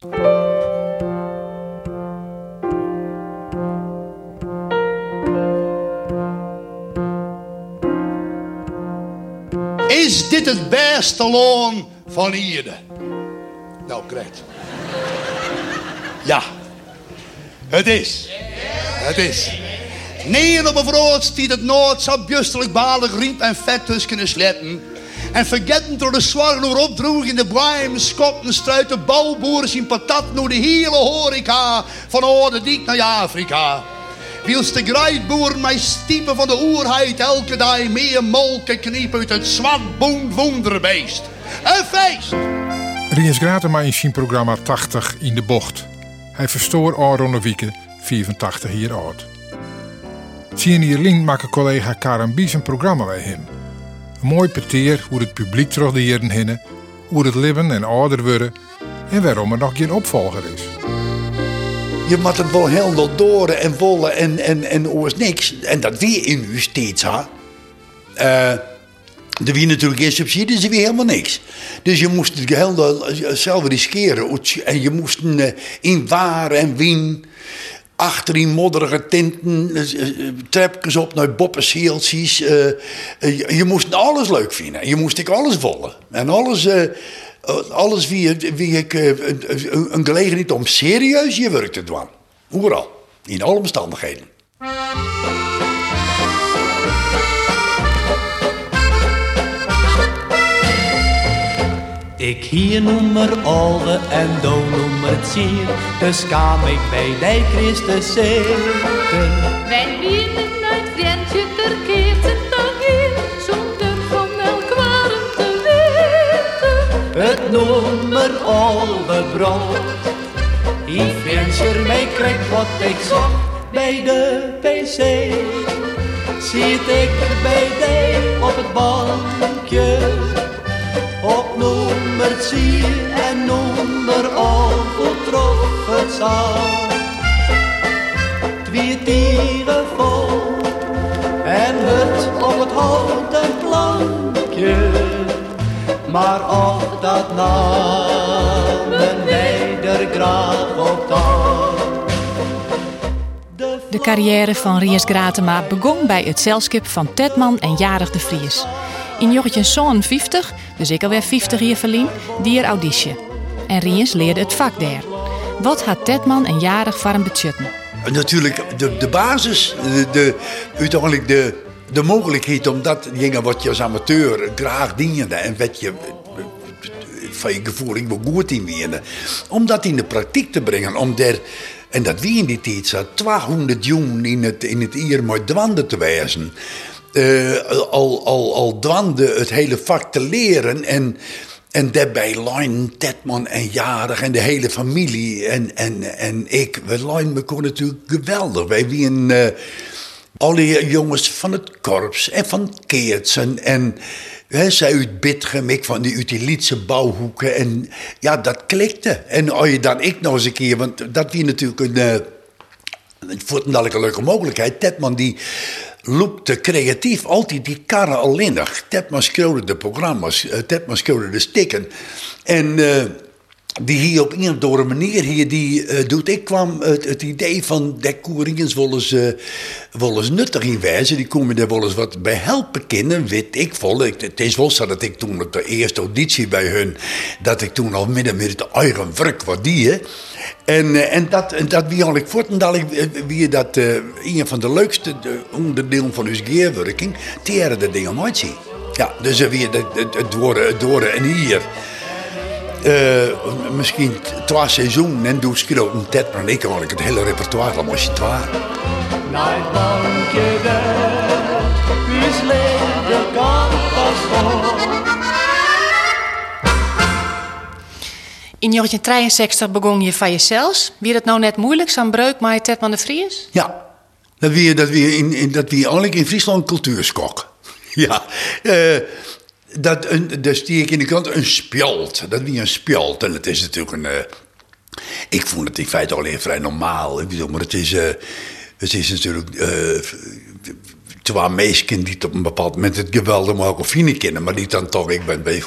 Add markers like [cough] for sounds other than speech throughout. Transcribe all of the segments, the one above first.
Is dit het beste loon van hier? Nou, krijgt. Ja, het is. Het is. Nee, op een vrood die het nood zo bjustelijk balig riep en vet tussen kunnen sletten. En vergeten door de zwargen opdroeg in de boeim, skoppen, struiten, bouwboeren zien patat naar de hele horeca van Oude Diek naar Afrika. Wiels de grijtboeren mij stiepen van de oerheid elke dag meer molken kniepen uit het zwart wonderbeest. Een feest! Ries Gratema in zijn programma 80 in de bocht. Hij verstoor Aron Wieke, 84 jaar oud. Zien hier link maken collega Karen Bies een programma bij hem. Mooi peteer hoe het publiek terug de jaren hinnen, hoe het leven en ouder worden en waarom er nog geen opvolger is. Je moet het wel heel door en wollen en, en, en oors niks. En dat weer in u steeds, ha. Eh, er wie natuurlijk geen subsidies, er wie helemaal niks. Dus je moest het heel zelf riskeren. En je moest uh, in waar en wien achter in modderige tinten, uh, trapjes op naar boppenseeltjes. Uh, je moest alles leuk vinden. Je moest ik alles wollen. En alles, alles wie, wie ik een, gelegenheid om serieus je werk te doen. Overal. In alle omstandigheden. Ik hier noemer Olde en Do noemer het zier, dus kwam ik bij de Christus zitten. Wij winnen uit Drentje ter keert het dan hier, zonder van elk warm te weten. Het noemer Olde brood, die Frenscher mij krijgt wat ik zocht bij de pc. Zit ik bij de op het bankje op nummer 10 en nummer trof het. Twee tieren vol en het op het houten plankje, maar ook dat namen wij er graag op De carrière van Ries Gratema begon bij het zelskip van Tedman en Jarig de Vries. In 1950, dus ik alweer 50 jaar verlien, die er auditie. En Riens leerde het vak daar. Wat had Tedman en Jarig voor een budgetten? Natuurlijk de, de basis, de, de, uiteindelijk de, de mogelijkheid om dat dingen wat je als amateur graag diende en wat je van je gevoel ik goed in winnen. Om dat in de praktijk te brengen, om daar, en dat wie in die tijd zat, 200 jongen in het, in het hier maar dwanden te wijzen. Uh, al, al, al dwande het hele vak te leren. En, en daarbij Line, Tetman en Jarig en de hele familie. En, en, en ik, we Line me kon natuurlijk geweldig. Wij wie een, uh, alle jongens van het korps en van Keertsen. En hè, zij uit Bitgem, ik van die Utilitse bouwhoeken. En ja, dat klikte. En als je dan ik nog eens een keer, want dat wie natuurlijk een. Uh, voor een leuke mogelijkheid. Tetman die loopte creatief altijd die karren alleen nog. Tetman schreeuwde de programma's, uh, Tetman schreeuwde de stikken. En uh, die hier op een of andere manier hier, die uh, doet. Ik kwam het, het idee van decoringens wel eens, uh, wel eens nuttig in wijzen. Die komen er wel eens wat bij helpen kennen, weet ik. Ik, het is wel zo dat ik toen op de eerste auditie bij hun, dat ik toen al midden met de eigen werk wat die. En, uh, en dat, en dat wie ik voortendal wie dat een van de leukste onderdelen van onze geerwerking, die de dingen uitzien. Ja, dus wie het, het, het, het door en hier. Uh, misschien twee seizoenen en doe ik ook een tijd, maar ik kan het hele repertoire van het waar. Naar het bankje daar, uw leven kan pas In 1963 begon je van jezelf. Wie het nou net moeilijk, zo'n breuk maar Tedman de Vries? Ja, dat wie, dat wie, in, in, dat wie eigenlijk in Friesland cultuurskok. [laughs] ja, uh, dat, een, daar stier ik in de krant een spjalt. Dat wie een spjalt. En het is natuurlijk een. Uh, ik vond het in feite alleen vrij normaal. Ik bedoel, maar het is, uh, het is natuurlijk. Uh, twee meisjes die op een bepaald moment het geweldig mogen vinden kennen. Maar die dan toch, ik ben bij,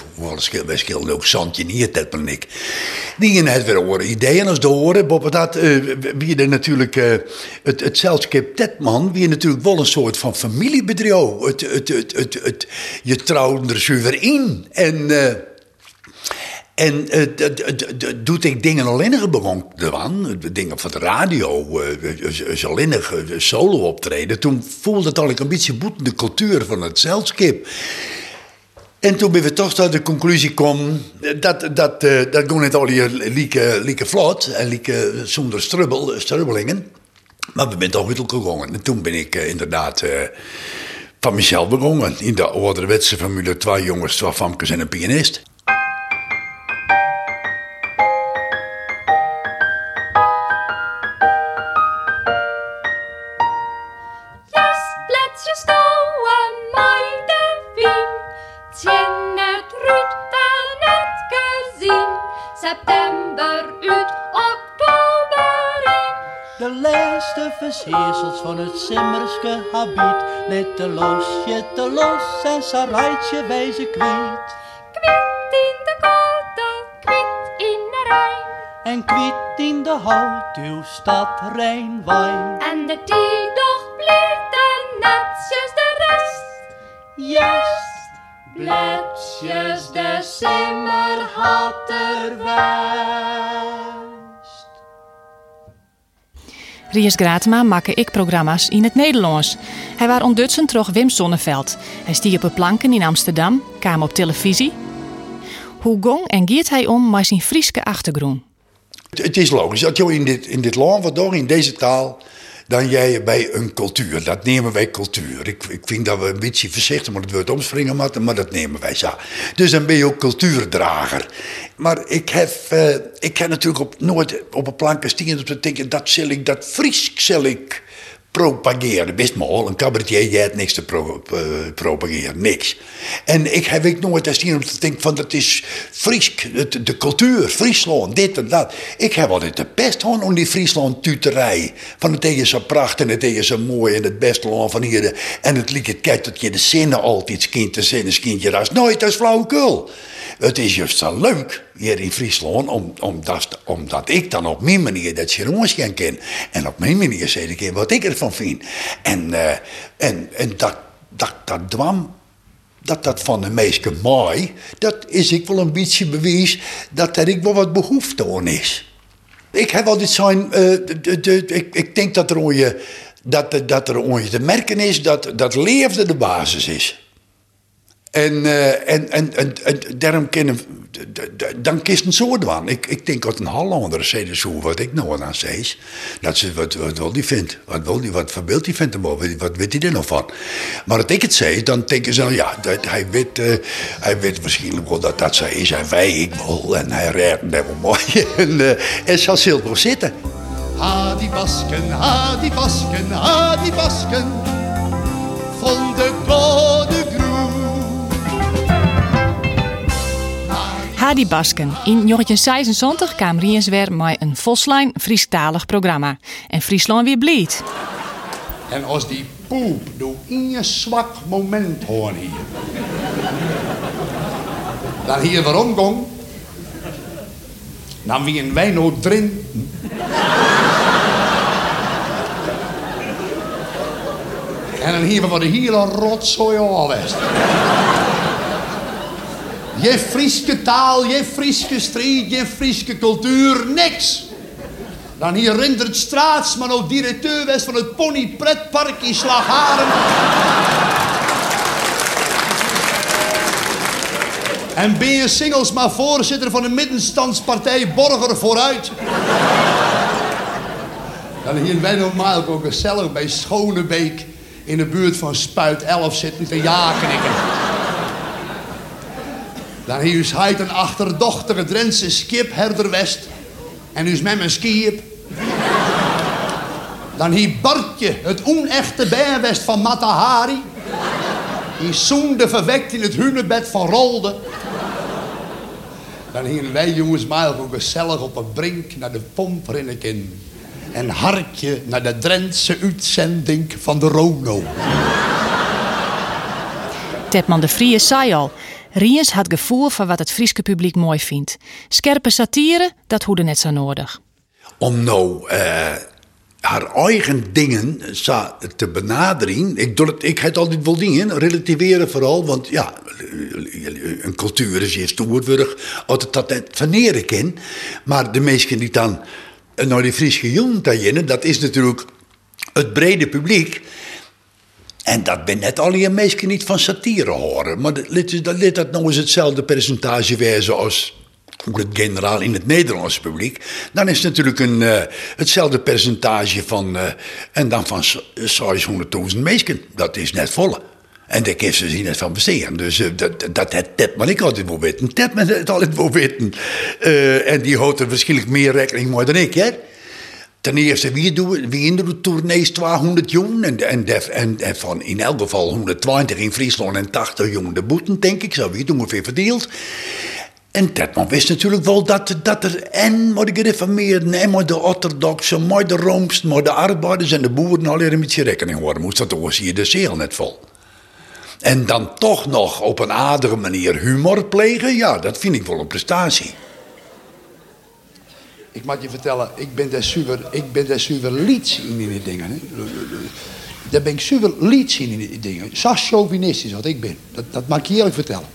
wij schilden ook Santje niet, dat ben ik. Hebben het weer horen ideeën als de horen. Boven dat, uh, wie er natuurlijk, uh, het, het zelfskip Tetman, wie natuurlijk wel een soort van familiebedrijf. Het, het, het, het, je trouwde er zuiver in. En... Uh, en uh, doet ik dingen alleen begon eraan, dingen van de radio, alleen solo optreden. Toen voelde het al een beetje boetende cultuur van het zeilskip. En toen ben we toch tot de conclusie gekomen dat dat, dat gewoon niet al hier lieke, vlot en lieke zonder strubbel, strubbelingen. Maar we zijn toch gegaan. En toen ben ik inderdaad van mezelf begonnen. In de ouderwetse Formule twee jongens, twee famkes en een pianist. Simmerske habiet. Let de los, je te los en sarijtje bij ze kwiet. Kwiet in de koude, kwiet in de Rijn. En kwiet in de hout, uw stad Rijnwijn. En de die doch bleef netjes de rest. Juist, bletjes de simmer had er Ries Gratema maakte ik programma's in het Nederlands. Hij was ondutsen troch Wim Sonneveld. Hij stier op de planken in Amsterdam, kwam op televisie. Hoe gong en giet hij om met zijn Frieske achtergrond? Het is logisch dat je in dit, in dit land, wat in deze taal, dan jij bij een cultuur. Dat nemen wij cultuur. Ik, ik vind dat we een beetje voorzichtig maar het woord omspringen moeten, maar dat nemen wij zo. Dus dan ben je ook cultuurdrager. Maar ik heb, uh, ik heb natuurlijk op, nooit op een plank gestaan om te denken, dat zal ik, dat Fries zal ik propageren. Best wel, een cabaretier, jij hebt niks te pro, uh, propageren, niks. En ik heb ik nooit gezien om te denken van dat is Fries, de, de, cultuur, Friesland, dit en dat. Ik heb altijd de pest gewoon om die Friesland tuterij. Van het tegen zo prachtig en het tegen zo mooi en het beste land van hier. En het liet het kijk dat je de zinnen altijd kind te zinnen, kindje, dat is nooit, dat is flauwekul. Het is juist zo leuk hier in Friesland, om, omdat, ik dan op mijn manier dat kan ken. En op mijn manier zeg ik wat ik ervan vind. En, uh, en, en dat, dat, dat dwam dat dat van de meeste mooi, dat is ik wel een beetje bewijs dat er ik wel wat behoefte aan is. Ik heb altijd de, de, ik, ik denk dat er onje, dat, dat er onje te merken is dat, dat leefde de basis is. En, uh, en, en, en, en daarom kunnen dan kiest een soort van. Ik, ik denk dat een Hollander zei zo wat ik nou aan zei. Dat ze wat, wat wil die vindt. Wat wil die, wat verbeeld die vindt wat, wat weet hij er nog van? Maar als ik het zei, dan denken ze, ja, dat, hij, weet, uh, hij weet misschien wel dat dat zo is. En wij, ik wel. En hij rijdt net wel mooi. [laughs] en, uh, en zal zilver zitten. Ha die basken, ha die basken, ha die basken. Hadi Basken. In 1976 kwam Riens weer een Voslijn Friestalig programma. En Friesland weer blied. En als die poep door een zwak moment hoor hier. dan hier waarom gong. Dan wie een wijn ook drin. en dan hier we de hele rotzooi al je Frieske taal, je Frieske strijd, je Frieske cultuur, niks. Dan hier Rindert Straatsman, ook directeur was van het Pony Pretpark in Slagharen. en ben je singles maar voorzitter van de middenstandspartij Borger vooruit. Dan hier wij normaal ook gezellig bij Schonebeek in de buurt van Spuit 11 zitten te ja-knikken. Dan is hij een achterdochtige Drentse skipherder West. En is met mijn skip. Dan hier Bartje, het onechte bijwest van Matahari. Die zoende verwekt in het hunebed van Rolde. Dan gingen wij jongens maar ook gezellig op een brink naar de pomprinneken. En hartje naar de Drentse uitzending van de Rono. Tedman de Vries zei al, Riens had gevoel voor wat het Frieske publiek mooi vindt. Scherpe satire, dat hoede net zo nodig. om nou eh, haar eigen dingen za- te benaderen. Ik, doe het, ik heb altijd wel dingen, relativeren vooral, want ja, een cultuur is eerst toerwurg, altijd dat net kan. Maar de mensen die dan naar die Friese jongen dat is natuurlijk het brede publiek. En dat ben net al die mensen niet van satire horen. Maar dat liet dat, dat nou eens hetzelfde percentage wezen als het generaal in het Nederlandse publiek. Dan is het natuurlijk een, eh, hetzelfde percentage van. eh, en dan van 600.000 mensen. Dat is net volle. En daar kun ze zich net van besteden. Dus eh, dat, dat, dat Ted maar ik altijd wil weten. Ted maar het altijd wil weten. En die houdt er waarschijnlijk meer rekening mee dan ik, hè? Ten eerste, wie, doen, wie in de tournees 200 jongen en, en, en, van in elk geval 120 in Friesland en 80 jongen de boeten, denk ik, zo wie het ongeveer verdeeld. En Tetman wist natuurlijk wel dat, dat er en maar de gereformeerden, en maar de orthodoxen, maar de roomsten, maar de arbeiders en de boeren al een beetje rekening houden moest. Dat was hier de zeel net vol. En dan toch nog op een aardige manier humor plegen, ja, dat vind ik wel een prestatie. Ik mag je vertellen, ik ben daar super, ik ben daar super in die dingen. Daar ben ik super lieds in die dingen. Zo chauvinistisch wat ik ben. Dat, dat mag ik je eerlijk vertellen.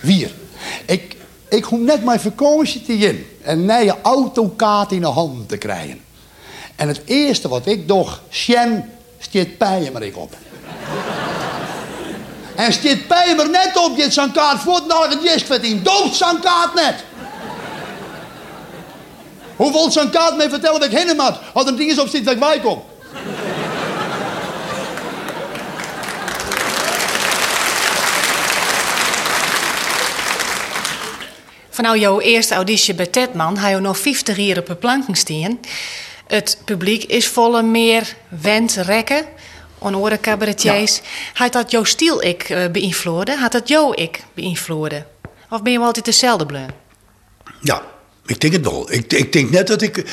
Wier. Ik, ik hoef net mijn vakantie te in. En je autokaart in de handen te krijgen. En het eerste wat ik doe, Sjen, stiet pijen maar ik op. en stiet pijen maar net op, je zo'n kaart voort het jist verdient. Dood kaart net. Hoeveel zo'n kaart mee vertellen dat ik heen moet? Als er een ding is op zit dat ik bij kom. Van nou jouw eerste auditie bij Tedman, hij je nog 50 jaar op de planken staan. Het publiek is volle meer wend rekken. Onore cabaretiers. Had dat jouw stiel ik eh, beïnvloeden? Had dat jou ik beïnvloeden? Of ben je wel altijd dezelfde bleu? Ja, ik denk het wel. Ik, ik denk net dat ik.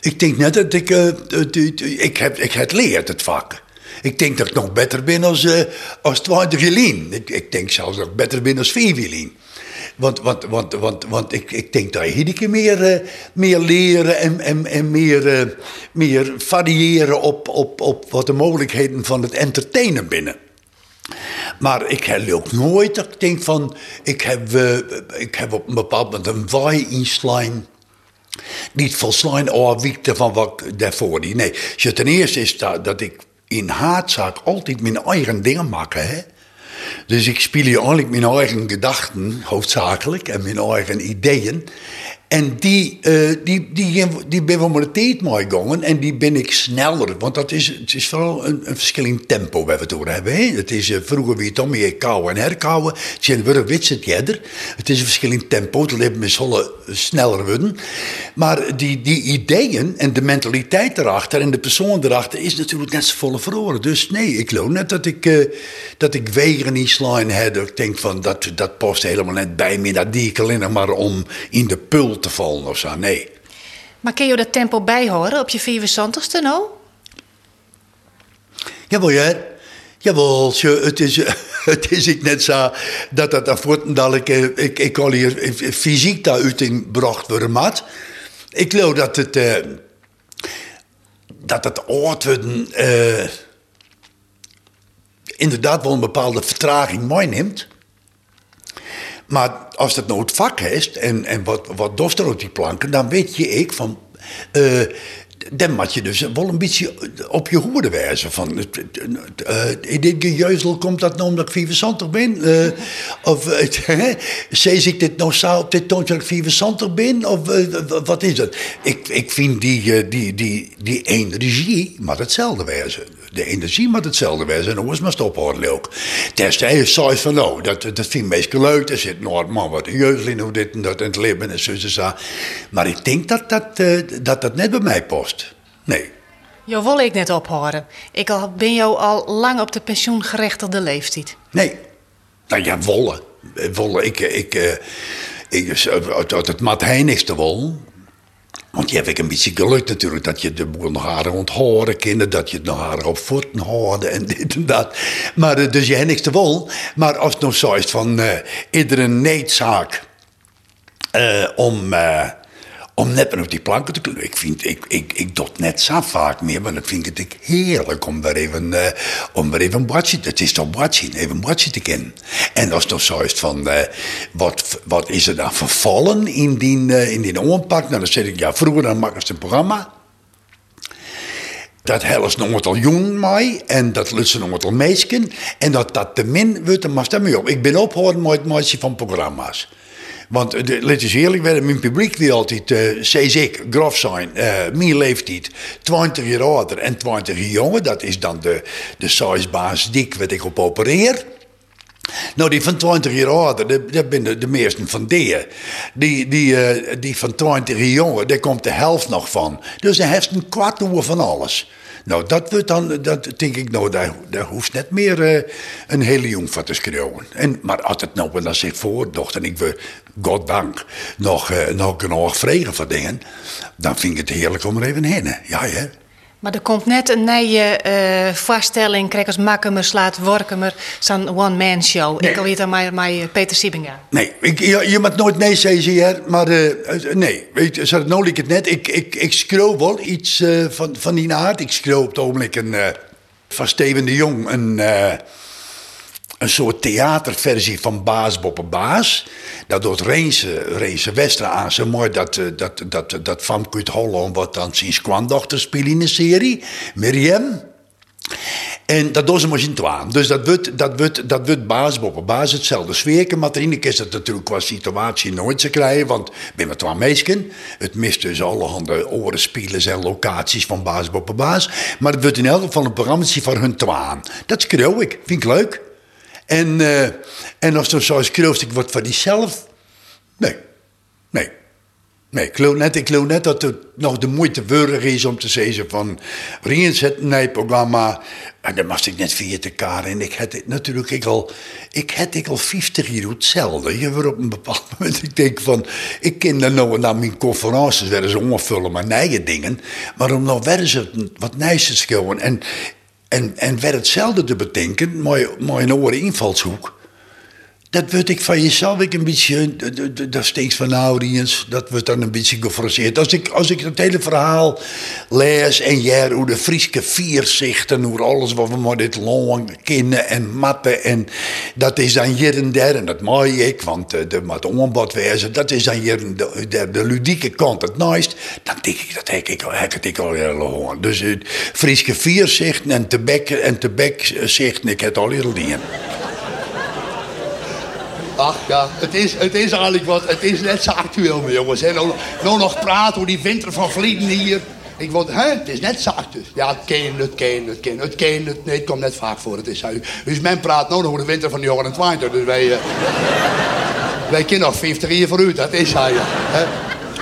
Ik denk net dat ik. eh, het- ik, heb, ik heb leerd het vak. Ik denk dat ik nog beter ben als, eh als 20 violin. Ik, ik denk zelfs ik beter ben als vier. Want, want, want, want, want ik, ik denk dat je keer meer, eh, meer leren en, en, en meer, eh, meer variëren op, op, op wat de mogelijkheden van het entertainen binnen. Maar ik heb ook nooit dat ik denk van... Ik heb, eh, ik heb op een bepaald moment een waai inslaan. Niet volslaan afwiekte van wat ik daarvoor die. Nee, dus ten eerste is dat, dat ik in haatzaak altijd mijn eigen dingen maak. Hè? Dus ik speel eigenlijk mijn eigen gedachten, hoofdzakelijk, en mijn eigen ideeën. En die, eh, die, die, die ben met de tijd meegegaan en die ben ik sneller. Want dat is, het is vooral een, een verschil in tempo waar we het over hebben. Het is, eh, vroeger wie het om je kouwen en herkouwen. Het het is een verschil in tempo. Het leven met sneller worden. Maar die, die ideeën en de mentaliteit erachter en de persoon erachter is natuurlijk net zo volle verloren. Dus nee, ik geloof net dat ik, eh, dat ik wegen niet slaan heb. Ik denk van dat, dat past helemaal net bij me. Dat die ik alleen maar om in de pul te vallen of zo. Nee. Maar kun je dat tempo bijhouden op je 74ste nou? Jawel, ja. Jawel, het is, [laughs] het is ik net zo dat dat dat ik, eh, ik, ik al hier fysiek daaruit in bracht worden mat. Ik geloof dat het, eh, dat het worden, eh, inderdaad wel een bepaalde vertraging meeneemt. Maar als dat nou het vak is en, en wat, wat doft er op die planken, dan weet je ik van. eh, dan moet je dus wel een beetje op je hoede wijzen. Van, eh, in dit gejeuzel komt dat nou omdat ik 75 ben? Eh, of [laughs] uh, zeg ik dit nou zo op dit toontje dat ik 75 ben? Of eh, wat is dat? Ik, ik vind die, eh, die, die, die energie maar hetzelfde wijzen. De energie moet hetzelfde wijzen. En hoe is maar stophouden ook. Destijds zei van nou, dat, dat vind ik meest leuk. Er zit nog man wat jeuzel in hoe dit en dat en het leven en zo en zo. Maar ik denk dat dat, eh, dat dat net bij mij past. Nee. Jou wil ik net ophouden. Ik al, ben jou al lang op de pensioengerechtigde leeftijd. Nee. Nou ja, wollen. Eh, Wollen. Ik, eh, ik, eh, ik, uit, uit het mat heen is de wol. Want je hebt een beetje geluk natuurlijk dat je de boel nog aardig onthouden kinderen, dat je het nog aardig op voeten houden en [laughs] dit en dat. Maar eh, dus je hebt niks te wol. Maar als het nog zo is van uh, iedere needzaak uh, om, uh, om net maar op die planken te kunnen. Ik, vind, ik, ik, ik doe het net zo vaak meer, maar dan vind ik het heerlijk om daar even, uh, om daar even het is toch watje, even watje te kennen. En als nog zo is van, wat, wat is er dan vervallen in die, in die? Nou, dan zeg ik, ja, vroeger dan maakte ze een programma. Dat helst nog wat al jong mij en dat lukt ze nog wat al meisken. En dat dat te min wordt, dan mag dat op. Ik ben opgehouden met het maatje van programma's. Want let eens eerlijk werden, mijn publiek die altijd, uh, zei ik, grof zijn, uh, mijn leeftijd, 20 jaar ouder en 20 jaar jonger. Dat is dan de, de sizebaas dik wat ik op opereer. Nou, die van 20 jaar ouder, dat, zijn de, de meesten van die. Die, die, uh, die van 20 jaar jonger, daar komt de helft nog van. Dus hij heeft een kwart uur van alles. Nou, dat wordt dan, dat denk ik, nou, daar, daar hoeft net meer uh, een hele jong van te schreeuwen. En, maar als het nou wel zich voordocht en ik wil, goddank, nog, uh, nog genoeg vregen van dingen, dan vind ik het heerlijk om er even heen. Ja, hè. Maar er komt net een nieuwe uh, vaststelling, krijg als Makkemer slaat Workemer, zo'n one-man show. Nee. Ik alweer dan maar, maar Peter Siebinga. Nee, ik, je, je moet nooit nee zeggen hier, maar uh, nee, weet je, nou liep het net. Ik, ik, ik schreeuw wel iets uh, van, van die aard. Ik schreeuw op het ogenblik een, van Steven de Jong een een soort theaterversie van Baas Boppe Baas. Dat doet Reense, Reense Westra aan zo mooi dat, dat, dat, dat Van Kut Holland wat dan zijn skwandochter spelen in de serie. Miriam. En dat doen ze maar in twaalf. Dus dat wordt, dat wordt, dat wordt baas op baas hetzelfde sfeerke. Maar erin is het natuurlijk qua situatie nooit te krijgen. Want ben met twee meisjes. Het mist dus allerhande oren, spelers en locaties van baas op baas. Maar het wordt in elk geval een programma van hun twaalf. Dat schreeuw ik. Vind ik leuk. En, uh, en als er zoals geloof ik wat van diezelf. Nee, nee. Nee, ik geloof net, ik net dat het nog de moeite waardig is om te zeggen van... Riens het een programma en dan was ik net via karen. En ik had natuurlijk ik al, ik had ik al 50 jaar hetzelfde. Je wordt op een bepaald [laughs] moment, ik denk van, ik ken dan nou naar mijn conferences werden ze omvullen met eigen dingen. Maar om nou werden wat nijs te. En en, en werd hetzelfde te bedenken, mooi, mooi een oren invalshoek. Dat wordt ik van jezelf ik een beetje, dat steeds van nou, dat wordt dan een beetje gefrustreerd. Als ik, als ik het hele verhaal lees en jij hoe de Frieske vierzichten, hoe alles wat we maar dit lang kennen en matten en dat is dan hier en daar en dat mooi ik, want de met onbod wezen, dat is dan hier de, de, de, ludieke kant het naast. Dan denk ik, dat heb ik, heb ik al heel. Dus uh, Frieske vierzichten en tebek en tebekzichten, ik heb al heel dingen. Ach ja, het is, het is eigenlijk wat. Het is net zo actueel, mijn jongens. Hè. Nou, nou nog praten over die winter van Vliegen hier. Ik word, hè, het is net zo actueel. Ja, het ken, het ken, het ken, het ken, het, nee, het komt net vaak voor. Het is, dus men praat nou nog over de winter van de jaren 20. Dus wij, uh, wij kennen nog 50 jaar vooruit, dat is hij.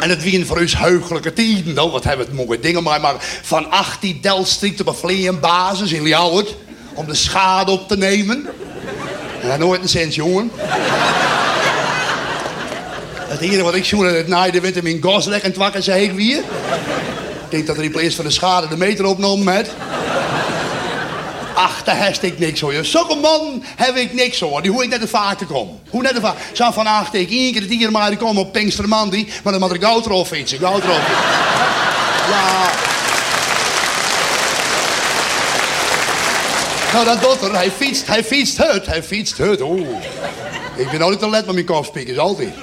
En het wien voor ons heugelijke tijden. Nou, wat hebben we het mooie dingen maar. Maar van 18 Delstrikt op een basis in Ljouwert. Om de schade op te nemen. Ja, nooit een cent, jongen. Het enige wat ik zoen het naaide werd hem in Gosleg en twakken zei ik weer. Ik denk dat er die eerst van de schade de meter opnomen met. Ach, daar heb ik niks hoor. Zulke man heb ik niks hoor. Die hoe ik net de vaak te komen. Hoe net de vaak. Zo vandaag ik één keer de dier maar komen op Pinkstermandi. Maar dan moet ik gauw erop fietsen. Gauw erop Ja. Nou, dat doet er. Hij fietst, hij fietst het. Hij fietst het. Oeh. Ik ben altijd te let met mijn kopspiekers, altijd.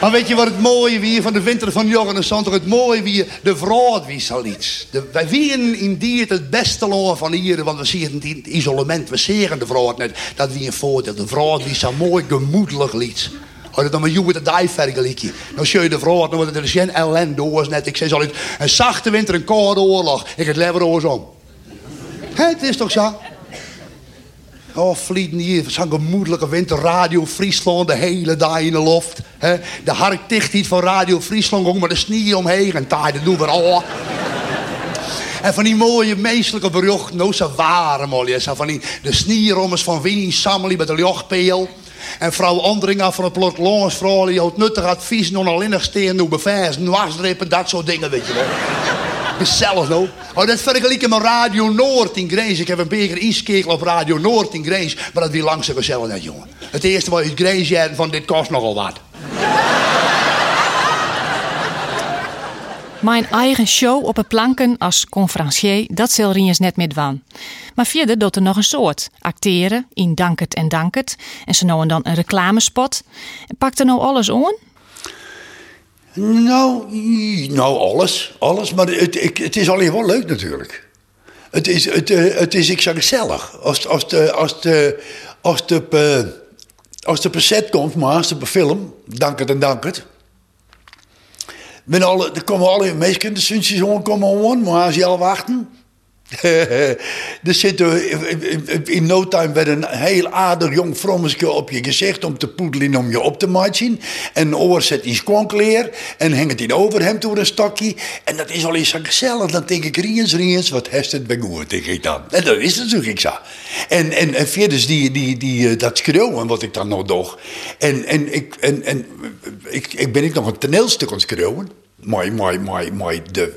Maar weet je wat het mooie wie van de winter van Jochen en Santor? Het mooie wie de vrouw wie zal iets. De, wij in die het beste loon van hier, want we zien het in het isolement. We zeggen de vrouw net dat wie een voordeel. De vrouw wie zo mooi gemoedelijk lied. Als dan met met de dijvergelijkje. Dan zie je de vrouw, wordt er geen ellende was net. Ik zei altijd, een zachte winter, een koude oorlog. Ik het lever oors om. Het is toch zo? Oh, vliegen hier, zo'n gemoedelijke winter. Radio Friesland de hele dag in de loft. He? De harktichtheid van Radio Friesland, ook maar de sneeuw omheen. En daar, dat doen we al. En van die mooie menselijke berichten, nou, ze waren mooi. Van die, de snierommers van Winnie Sammelie met de jochtpeel. En vrouw Andringa van het plattelandsvrouw, die houdt nuttig advies, nog alleen nog steen, nog bewijzen, wasdrippen, dat soort dingen, weet je wel. [laughs] Gezellig nou. Oh, dat vergelijk ik met Radio Noord in Grijs. Ik heb een beker inskeken op Radio Noord in Grijs. Maar dat wie langs gezellig net, jongen. Het eerste wat Grijs zei van dit kost nogal wat. Mijn eigen show op het planken als conferencier, dat zal Riens net met. Maar verder doet er nog een soort. Acteren, in Dankert en Dankert. En ze nou en dan een reclamespot. En pakt er nou alles aan? Nou, nou alles. Alles. Maar het, het is alleen wel leuk natuurlijk. Het is, het, eh, het is ik zeg gezellig. Als, als, de, als, de, als, de, eh, als de per set komt, maar als de film, dank het en dank er komen alle de sunshine komen gewoon, maar als je al wachten. [laughs] er zit in- no time weer een heel aardig jong frommeske op je gezicht om te poedelen om je op te matchen. En oor zet in en hangt in overhemd door een stokje. En dat is al eens zo gezellig. Dan denk ik, Riens, Riens, wat heeft het bij goed, denk ik dan. En dat is natuurlijk zo. En, en, en verder die, die, die, eh, dat schreeuwen wat ik dan nog doe. En, en, ik, en, en ik, ik ben ik nog een toneelstuk aan het. Mooi, mooi, mooi, mooi. De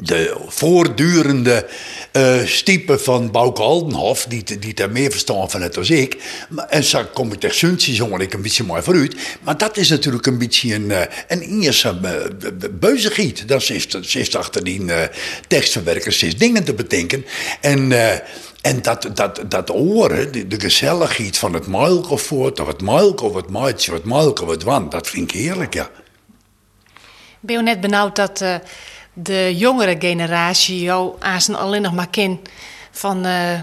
de voortdurende eh stiepen van Bouke Aldenhof, die, die daar meer verstand van het als ik. En zo kom ik tegen Suntje, zong ik een beetje mooi vooruit. Maar dat is natuurlijk een beetje een, eh, een Ierse uh, beuzegiet. Dat is, ze heeft achter die eh, tekstverwerkers ze heeft dingen te bedenken. En... eh, en dat, dat, dat horen, de, gezelligheid van het muilke voort, of het muilke of het maatje, of het of het wan, dat vind ik heerlijk, ja. Ben je net benauwd dat eh, de jongere generatie jou aan zijn alleen nog maar ken van eh,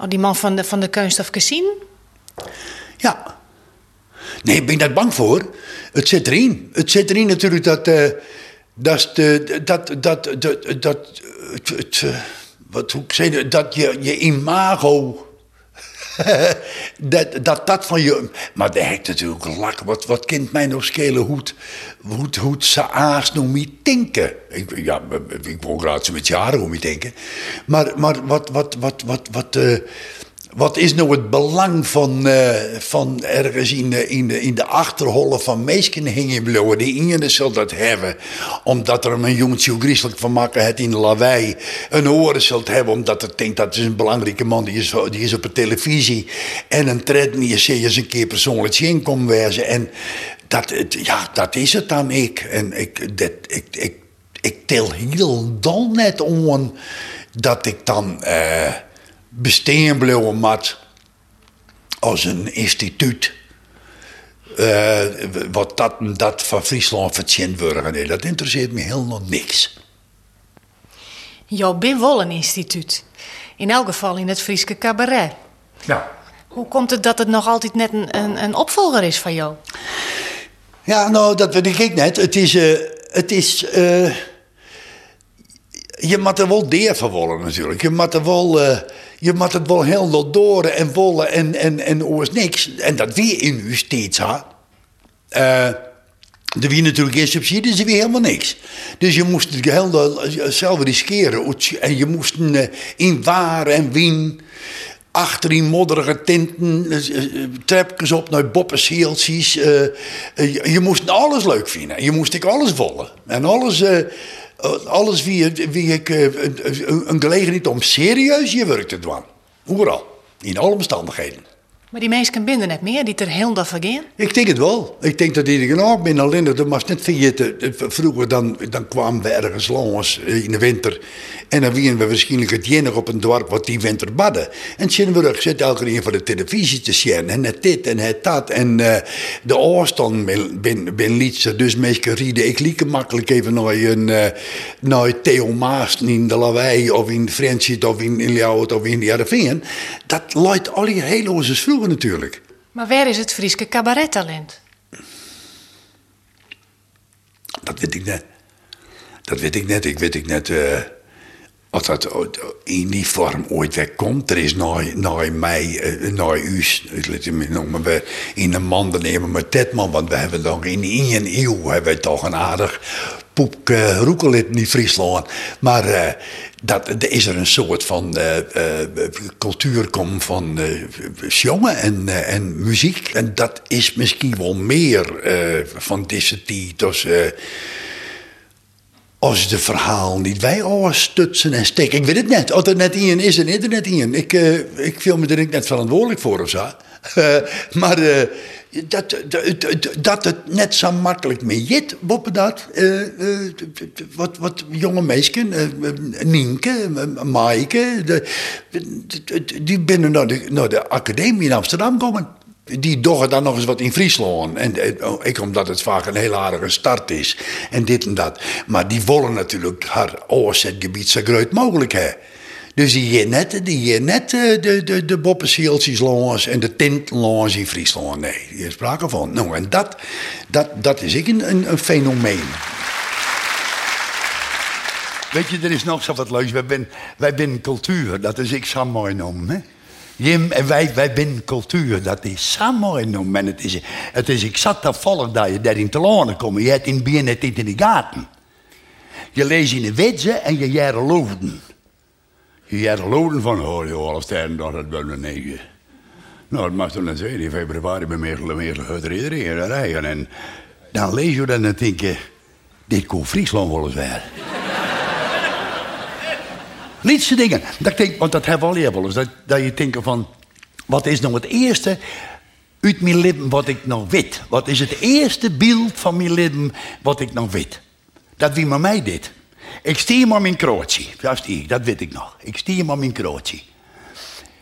oh, die man van de, van de kunststof Cassine? Ja. Nee, ik ben daar bang voor. Het zit erin. Het zit erin natuurlijk dat. eh, dat, dat, dat, dat, dat, eh, wat, hoe ik zei, dat je, je imago. [laughs] dat, dat dat van je. Maar dat heeft natuurlijk lak. Wat, wat kent mij nog schelen hoe het, hoe het, hoe het ze aas nog niet denken? Ik, ja, ik wil graag zo met jaren om niet denken. Maar, maar wat, wat, wat, wat, wat, eh, wat is nou het belang van, eh, van ergens in de, in de, in de achterhollen van meesken hingen? Die ene zal dat hebben, omdat er een jongetje griezelig van maken het in de lawaai. Een oren zult hebben, omdat het denkt dat is een belangrijke man, die is, die is op de televisie. En een tred niet eens een keer persoonlijk zien komen wezen. En dat, ja, dat is het dan ik. En ik, dat, ik, ik, ik tel heel dol net om dat ik dan eh bestaan blijven mat als een instituut. eh, wat dat en dat van Friesland verzend worden. Nee, dat interesseert me helemaal niks. Jou ben wel een instituut. In elk geval in het Frieske cabaret. Nou. Hoe komt het dat het nog altijd net een, een, een opvolger is van jou? Ja, nou, dat weet ik net. Het is. eh, het is eh, je moet er wel deer van willen natuurlijk. Je moet er wel. Eh, je moet het wel heel lot door en wollen en, en, en oors niks. En dat weer in u steeds ha. Eh, er wie natuurlijk geen subsidies, er wie helemaal niks. Dus je moest het heel zelf riskeren. En je moest eh, in waar en wien, achter in modderige tinten, eh, eh, trapjes op naar boppenseeltjes. eh, eh, je, je moest alles leuk vinden. Je moest ik alles volgen. En alles, eh, eh, alles wie, wie ik eh, een, gelegenheid om serieus je werk te doen. Overal. In alle omstandigheden. Maar die mensen binden net meer, die er heel dag vergaan. Ik denk het wel. Ik denk dat iedereen genoeg ben. Alleen dat was net. Vroeger dan, dan kwamen we ergens langs in de winter. En dan waren we waarschijnlijk het enige op een dorp wat die winter badden. En Shinburg zit elke keer voor de televisie te zien. En het dit en het dat. En eh, de afstand ben, ben liedse. Dus meestal rieden. Ik liep makkelijk even naar een eh, naar Theo Maas in de Lawaai. Of in Friendship of in, Ljouwert of in de Jarveen. Dat luidt al die hele oorza's natuurlijk. Maar waar is het Frieske cabarettalent? Dat weet ik net. Dat weet ik net. Ik weet ik net. eh, als dat in die vorm ooit wegkomt. Er is naar mij, eh, naar u, noemen, we in een man nemen met Tetman. Want we hebben dan in één eeuw hebben we toch een aardig poep uh, roekelit niet Friesland. Maar uh, dat, is er een soort van uh, cultuur van jongen en, en muziek. En dat is misschien wel meer van deze tijd. Dus, als de verhaal niet wij stutsen en steken. Ik weet het net. Als er net in is, er internet in. Ik, ik viel me er net verantwoordelijk voor of zo. [laughs] maar dat, dat, dat het net zo makkelijk mee jit, boppen dat. Uh, uh, wat, wat jonge meisjes, uh, Nienke, Maaike, die binnen naar de, naar de academie in Amsterdam komen. Die doggen dan nog eens wat in Friesland. En ik omdat het vaak een heel aardige start is. En dit en dat. Maar die willen natuurlijk haar oorzetgebied zo groot mogelijk hebben. Dus die hier net, die hier net eh, de, de, de boppensieltjes langs en de tint langs in Friesland. Nee, die is sprake van. Nou, en dat, dat, dat is ik een, een, fenomeen. Weet je, er is nog zo wat leuks. Wij zijn wij cultuur, dat is ik zo mooi noem. Jim en wij, wij zijn cultuur, dat is zo mooi noem. En het is, het is, zat daar volg dat je daarin te lonen komen. Je hebt in het net in de gaten. Je leest in de wetsen en je jaren loofden. Je had loden van, oh, half tijd dat het wel negen. Nou, dat mag toen zijn. In februari ben ik meer uit iedereen rijden. En dan lees je dan en denk je, dit kon Friesland wel eens. Lietse dingen. Dat denk, want dat hebben we al wel eens. Dat, dat je denkt van, wat is nou het eerste uit mijn leven wat ik nog weet? Wat is het eerste beeld van mijn leven wat ik nog weet? Dat wie maar mij dit. Ik stier maar mijn krootje. Dat ik, dat weet ik nog. Ik stier maar mijn krootje.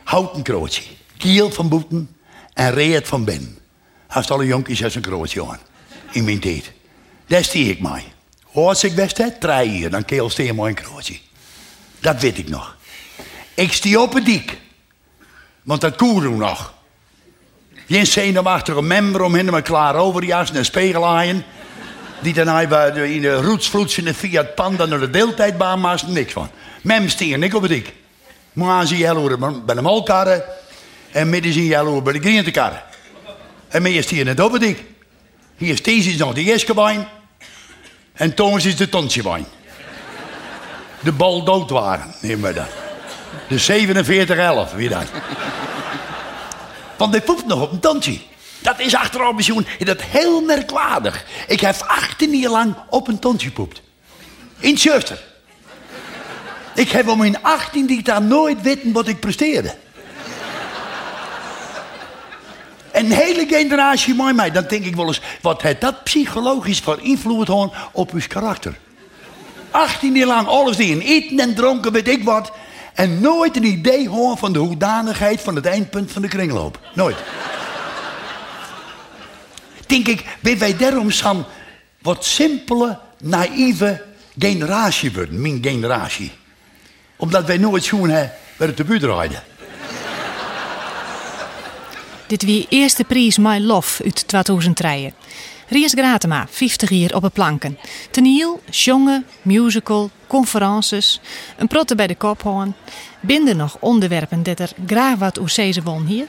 Houten krootje. Kiel van boeten en reet van binnen. Als alle jonkies als een krootje aan. In mijn tijd. Daar stier ik mij. Als ik best heb, drie hier, dan keel stier maar een krootje. Dat weet ik nog. Ik stier op het dik. Want dat koerde nog. Geen zenuwachtige member om hem klaar overjas en spiegelaaien. Die daarna in de roetsvloeds in de Fiat Panda naar de deeltijdbaan maakt niks van. Mem stier ik op het dik. Maar zie je bij de molkarren. En midden zie je bij de groentekarren. En meer stier net op het dik. Hier is deze nog de Jeskewijn. En Thomas is de Tonsjewijn. De bal dood waren, neem maar dat. De 47-11, wie dat. Want hij poept nog op een tandje. Dat is achteraf misschien dat heel merkwaardig. Ik heb 18 jaar lang op een tont gepoept. In Chester. Ik heb om mijn 18 die daar nooit weten wat ik presteerde. Een hele generatie mooi mij. Dan denk ik wel eens, wat heeft dat psychologisch voor invloed op uw karakter? 18 jaar lang alles die eten en dronken, weet ik wat. En nooit een idee horen van de hoedanigheid van het eindpunt van de kringloop. Nooit denk ik, ben wij daarom zo'n wat simpele, naïeve generatie worden, mijn generatie. Omdat wij nooit schoen hebben waar het de buurt. Dit wie eerste prijs My Love uit 2003. Ries Gratema, 50 jaar op het planken. Teniel, jongen, musical, conferences, een protte bij de kop hoorn. Binden nog onderwerpen dat er graag wat oer won hier?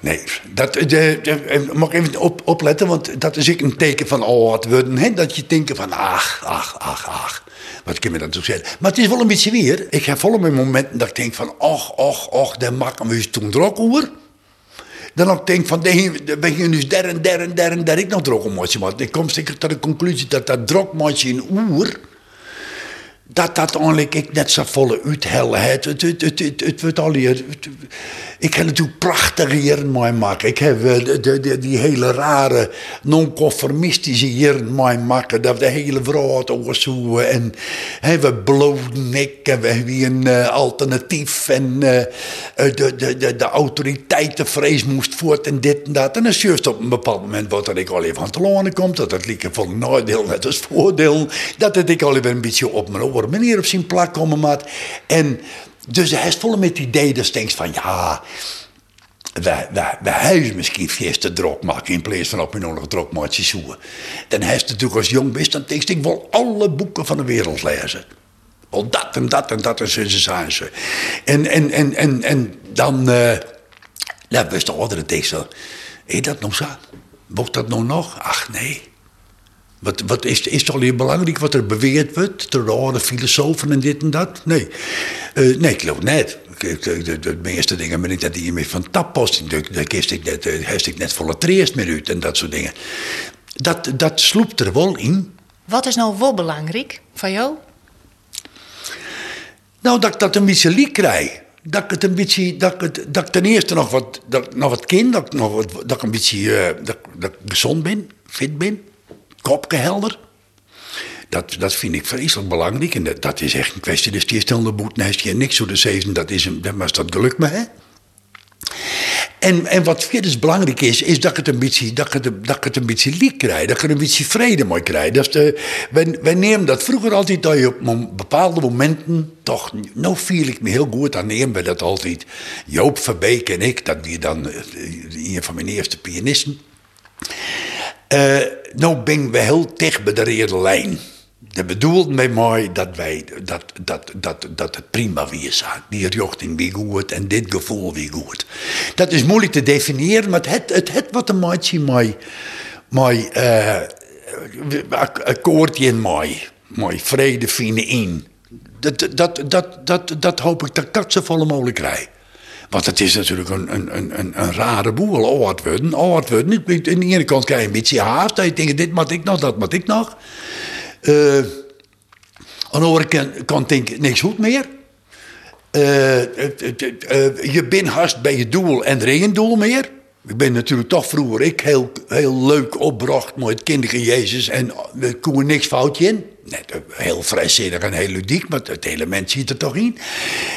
Nee, dat, de, de, mag even op, opletten, want dat is ik een teken van, oh, wat worden, dat je denkt van, ach, ach, ach, ach. Wat kun je dan toch zeggen? Maar het is wel een beetje weer. Ik heb volle mijn momenten dat ik denk van, och, och, och, daar maken we toen drok over. Dan ook denk van, we gingen dus der en der en der en der. Ik nog drok om Maar ik kom zeker tot de conclusie dat dat drokmaatje in oer dat dat eigenlijk ik net zo volle uithellen het. Het, het, het, het, het wordt al hier. Ik heb natuurlijk prachtige jaren mooi maken. Ik heb eh, de, de, die hele rare non-conformistische mooi maken. Dat de hele vrouw oorzoeken. En he, we ik. En we hebben een uh, alternatief. En uh, de, de, de, de autoriteitenvrees moest voort en dit en dat. En dan juist op een bepaald moment wat er ik al even aan te lonen komt. Dat het lieke van nadeel net als voordeel. Dat het ik al even een beetje op mijn oor manier op zijn plak komen. Maat. En dus hij is vol met het idee dat denkt van ja, wij, wij, wij huizen misschien eerst drok maken in plaats van op een nog drokmaatje zoeken. Dan heeft natuurlijk als jong best, dan denk ik wil alle boeken van de wereld lezen. Wel dat en dat en dat en zo zijn ze. En, en, en, en, en dan, uh, ja, wist de andere tekst zo. Dat nog zo? Wordt dat nog nog? Ach nee. Wat, wat is, is toch belangrijk wat er beweerd wordt? Terror, filosofen en dit en dat? Nee, Eh, nee ik geloof ik- De, de meeste dingen ben ik dat hiermee van tappost. Daar kist ik net, eh, heeft ik net volle treest meer uit en dat soort dingen. Dat, dat sloept er wel in. Wat is nou wel belangrijk van jou? Nou, dat ik dat een beetje liek krijg. Dat ik het een beetje, dat ik, het, dat ik ten eerste nog wat, dat nog wat ken, dat ik, nog wat, dat ik een beetje, eh, dat, dat ik gezond ben, fit ben, kopje helder. Dat, dat vind ik vreselijk belangrijk en dat, is echt een kwestie. Dus die stelde boet, nee, je niks zo de zeven, dat is een, dat was dat geluk me, hè. En, en wat verder belangrijk is, is dat ik het een beetje, dat ik het, dat het een beetje liek krijg. Dat ik er een beetje vrede mee krijg. Dat is de, wij, wij nemen dat vroeger altijd, dat je op bepaalde momenten, toch, nou viel ik me heel goed aan, nemen we dat altijd. Joop Verbeek en ik, dat die dan, eh, een van mijn eerste pianisten. Eh, nou ben we heel dicht bij de rode lijn. Dat bedoelt mij dat, wij, dat, dat, dat, dat het prima weer zijn. Die richting weer goed en dit gevoel weer goed. Dat is moeilijk te definiëren, maar het het, het wat een maatje mij eh, ak- akkoordje mij, mij vrede vinden in. Dat, dat, dat, dat, dat hoop ik dat ik dat zo volle mogelijk krijg. Want het is natuurlijk een, een, een, een, rare boel. Oud worden, oud worden. Aan de ene kant krijg je een beetje haast. Dat je denkt, dit moet ik nog, dat moet ik nog. Eh, aan de andere kant- denk ik, niks goed meer. Eh, eh, je bent haast bij je doel en er is geen doel meer. Ik ben natuurlijk toch vroeger ik heel, heel leuk opbracht met het Jezus en er kon niks foutje in. Eh, heel vrijzinnig en heel ludiek, maar het element zit er toch in.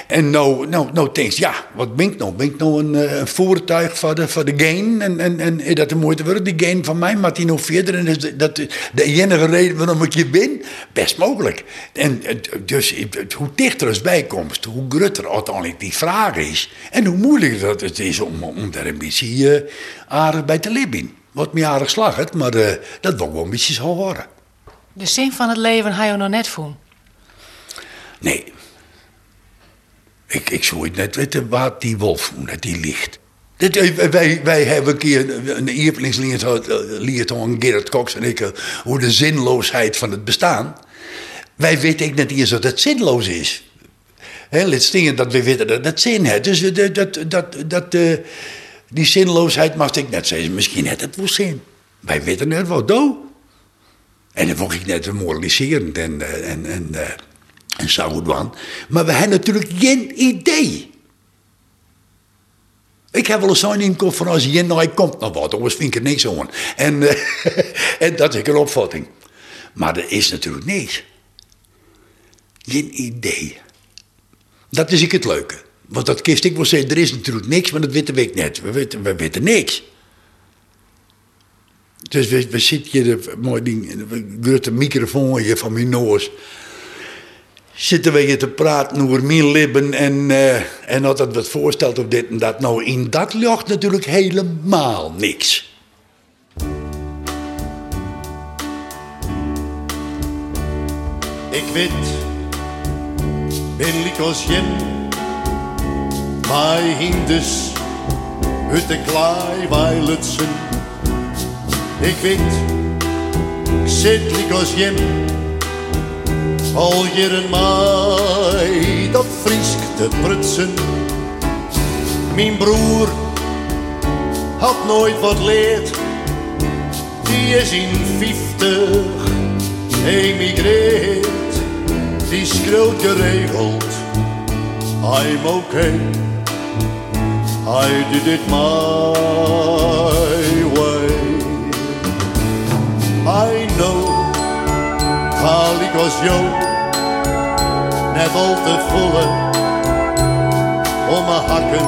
En nou, nou, nou je, ja, wat ben ik nou? Ben ik nou een, eh, voertuig van de, van de gain? En, en, en is dat de moeite waard, die gain van mij? Maar die nog verder? En is dat de enige reden waarom ik hier ben? Best mogelijk. En eh, dus eh, hoe dichter als bijkomst, hoe groter uiteindelijk die vraag is. En hoe moeilijker dat het is om, om daar een beetje eh, aardig bij te leven. Wat me aardig slacht, maar eh, dat wil wel een beetje zo horen. De zin van het leven ga je nog net voelen. Nee. Ik, ik zou het net weten waar die wolf dat die ligt. Eh, wij, wij hebben een keer een eerpelingslied aan Gerard Cox en ik eh, over de zinloosheid van het bestaan. Wij weten ik net eens dat het zinloos is. Laat staan dat we weten dat het zin heeft. Dus eh, dat, dat, dat, dat, eh, die zinloosheid mag ik net zeggen. Misschien heeft het wel zin. Wij weten net wat doe. En dan vond ik net moraliserend en, eh, en, en, eh, en zo dan. Maar we hebben natuurlijk geen idee. Ik heb wel eens zo'n inkop van als je nou, komt nog wat, anders vind ik er niks aan. En, eh, [laughs] en dat is een opvatting. Maar er is natuurlijk niks. Geen idee. Dat is ik het leuke. Want dat kist ik wel zeggen, er is natuurlijk niks, maar dat weten we net. We weten, we weten niks. Dus we, we zitten hier mooi ding, grote microfoon hier van mijn neus. Zitten we hier te praten over mijn lippen en, eh, en dat het wat voorstelt of dit en dat. Nou, in dat ligt natuurlijk helemaal niks. Ik weet, ben ik als jen, maar hindus de klaai weilutsen. Ik weet, ik zit lik als jen, al jaren mij dat friesk te prutsen. Mijn broer had nooit wat leerd, die is in 50 emigreert, die schreeuwt geregeld. I'm okay, I did it my. I know, haal ik als jou, net al te volle, om mijn hakken.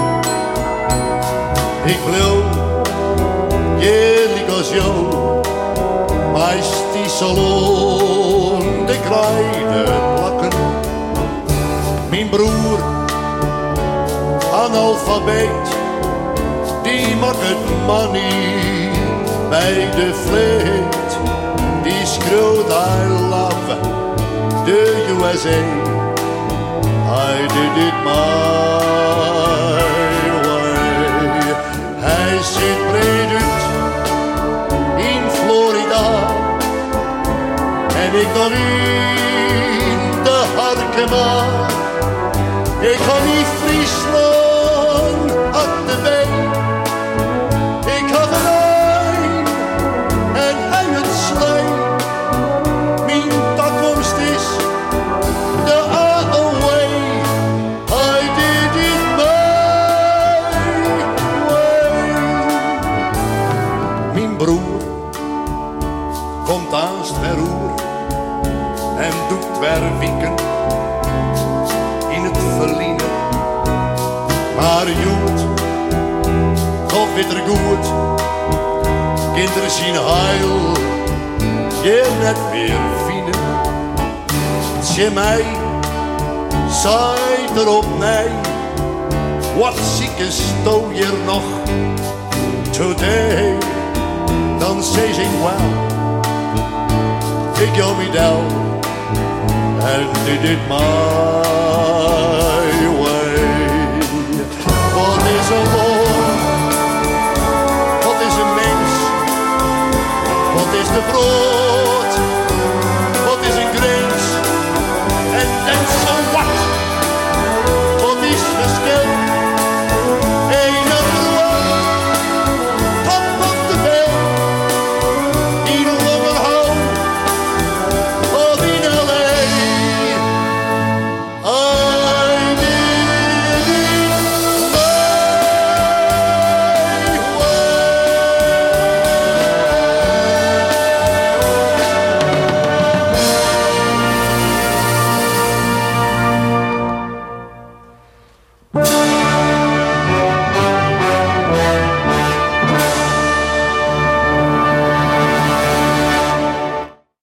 Ik wil, eerlijk als jou, meist die salon de kruiden plakken. Mijn broer, analfabeet, die maakt het money bij de vleet. USA. I did it my way. Hij zit breed in Florida ik nog in weer goed. Kinderen zien heil, je net weer vinden. Zie mij, zij erop nee. Wat zieke sto hier nog today? Dan zeg ik wel, ik jou me down and did it my way. Wat is een